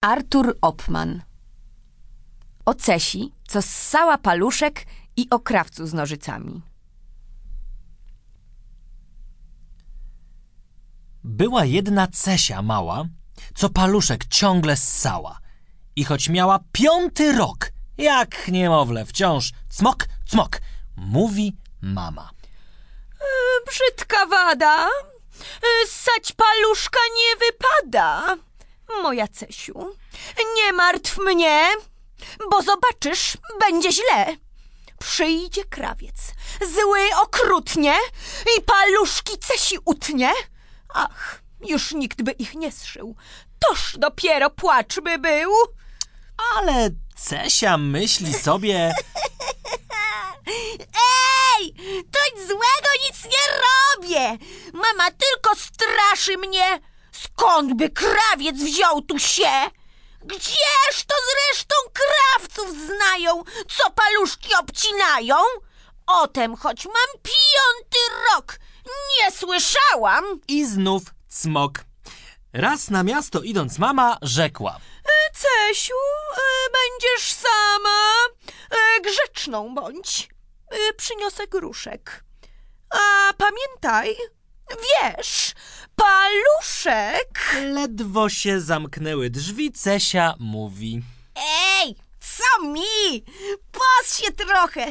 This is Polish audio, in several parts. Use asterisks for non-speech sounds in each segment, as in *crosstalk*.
Artur Opman O Cesi, co ssała paluszek i o krawcu z nożycami. Była jedna Cesia mała, co paluszek ciągle ssała. I choć miała piąty rok, jak niemowlę wciąż, cmok, cmok, mówi mama. Brzydka wada. Ssać paluszka nie wypada. Moja Cesiu, nie martw mnie, bo zobaczysz, będzie źle. Przyjdzie krawiec, zły okrutnie i paluszki Cesi utnie. Ach, już nikt by ich nie zszył. Toż dopiero płacz by był. Ale Cesia myśli sobie, *laughs* Ej, to złego nic nie robię. Mama tylko straszy mnie. Skąd by krawiec wziął tu się? Gdzież to zresztą krawców znają, co paluszki obcinają? O tem, choć mam piąty rok, nie słyszałam. i znów cmok. Raz na miasto idąc mama rzekła. Cesiu, e, będziesz sama. E, Grzeczną bądź. E, Przyniosę gruszek. A pamiętaj, wiesz, paluszek. Ledwo się zamknęły drzwi, Cesia mówi. Ej, co mi? Pas się trochę,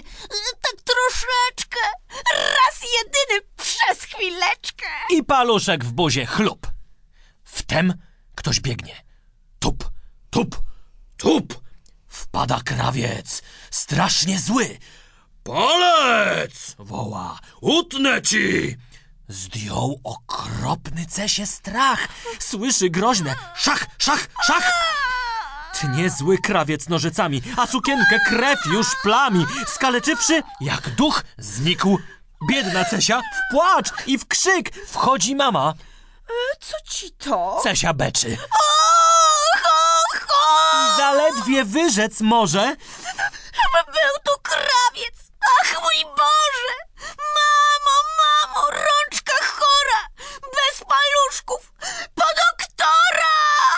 tak troszeczkę, raz jedyny przez chwileczkę. I paluszek w buzie chlup. Wtem ktoś biegnie. Tup, tup, tup. Wpada krawiec, strasznie zły. Palec! woła. Utnę ci! Zdjął okropny cesie strach. Słyszy groźne szach, szach, szach. Tnie zły krawiec nożycami, a sukienkę krew już plami. Skaleczywszy, jak duch, znikł. Biedna Cesia w płacz i w krzyk wchodzi mama. Co ci to? Cesia beczy. I zaledwie wyrzec może,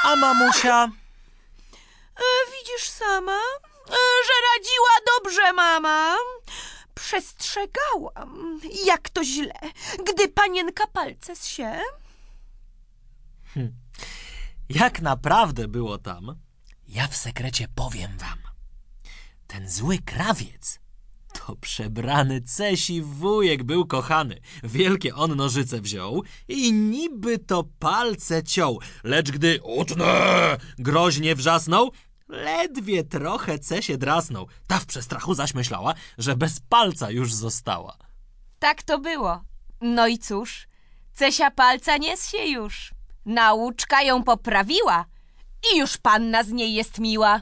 a mamusia E, Widzisz sama, e, że radziła dobrze mama. Przestrzegałam, jak to źle, gdy panienka palce się. Jak naprawdę było tam, ja w sekrecie powiem wam. Ten zły krawiec to przebrany Cesi wujek był kochany. Wielkie on nożyce wziął i niby to palce ciął, lecz gdy utnę groźnie wrzasnął, ledwie trochę Cesie drasnął. Ta w przestrachu zaś myślała, że bez palca już została. Tak to było. No i cóż, Cesia palca nie się już. Nauczka ją poprawiła i już panna z niej jest miła.